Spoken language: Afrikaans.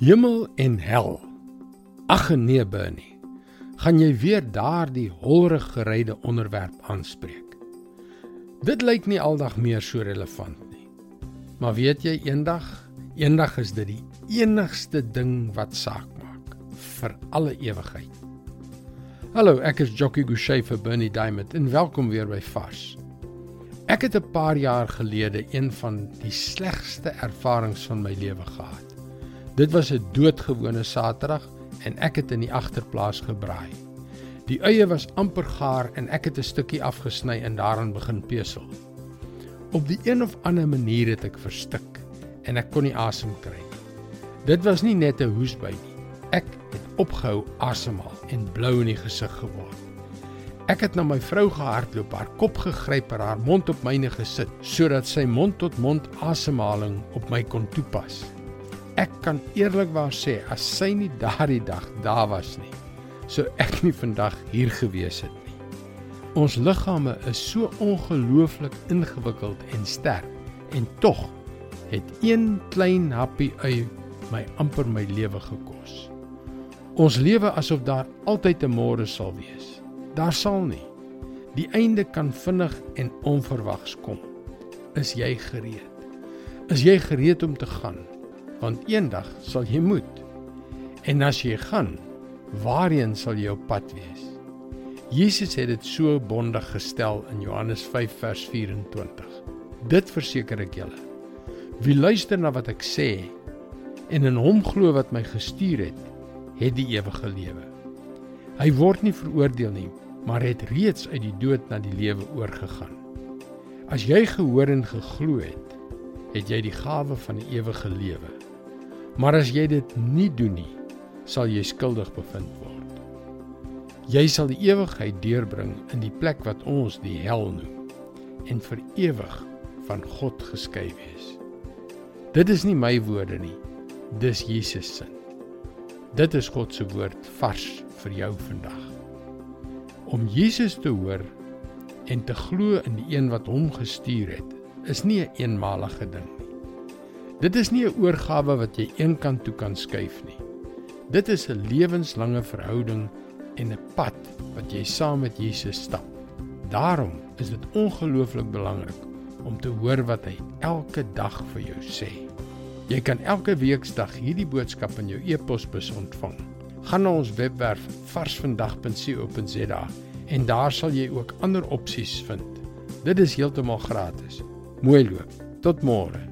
Hemel en hel. Ag nee, Bernie. Gaan jy weer daardie holrig geryde onderwerp aanspreek? Dit lyk nie aldag meer so relevant nie. Maar weet jy eendag, eendag is dit die enigste ding wat saak maak vir alle ewigheid. Hallo, ek is Jockey Gouchee vir Bernie Diamond en welkom weer by Vars. Ek het 'n paar jaar gelede een van die slegste ervarings van my lewe gehad. Dit was 'n doodgewone Saterdag en ek het in die agterplaas gebraai. Die eie was amper gaar en ek het 'n stukkie afgesny en daarin begin pesel. Op die een of ander manier het ek verstik en ek kon nie asem kry nie. Dit was nie net 'n hoesbuit nie. Ek het opgehou asemhaal en blou in die gesig geword. Ek het na my vrou gehardloop, haar kop gegryp en haar mond op myne gesit sodat sy mond-tot-mond -mond asemhaling op my kon toepas. Ek kan eerlikwaar sê as sy nie daardie dag daar was nie, sou ek nie vandag hier gewees het nie. Ons liggame is so ongelooflik ingewikkeld en sterk en tog het een klein happie ui my amper my lewe gekos. Ons lewe asof daar altyd 'n môre sal wees. Daar sal nie. Die einde kan vinnig en onverwags kom. Is jy gereed? Is jy gereed om te gaan? Want eendag sal jy moet. En as jy gaan, waarheen sal jy op pad wees? Jesus het dit so bondig gestel in Johannes 5 vers 24. Dit verseker ek julle. Wie luister na wat ek sê en in hom glo wat my gestuur het, het die ewige lewe. Hy word nie veroordeel nie, maar het reeds uit die dood na die lewe oorgegaan. As jy gehoor en geglo het, het jy die gawe van die ewige lewe. Maar as jy dit nie doen nie, sal jy skuldig bevind word. Jy sal die ewigheid deurbring in die plek wat ons die hel noem en vir ewig van God geskei wees. Dit is nie my woorde nie, dis Jesus se. Dit is God se woord vars vir jou vandag. Om Jesus te hoor en te glo in die een wat hom gestuur het, is nie 'n een eenmalige ding nie. Dit is nie 'n oorgawe wat jy eenkant toe kan skuif nie. Dit is 'n lewenslange verhouding en 'n pad wat jy saam met Jesus stap. Daarom is dit ongelooflik belangrik om te hoor wat hy elke dag vir jou sê. Jy kan elke weeksdag hierdie boodskap in jou e-posbus ontvang. Gaan na ons webwerf varsvandag.co.za en daar sal jy ook ander opsies vind. Dit is heeltemal gratis. Mooi loop. Tot môre.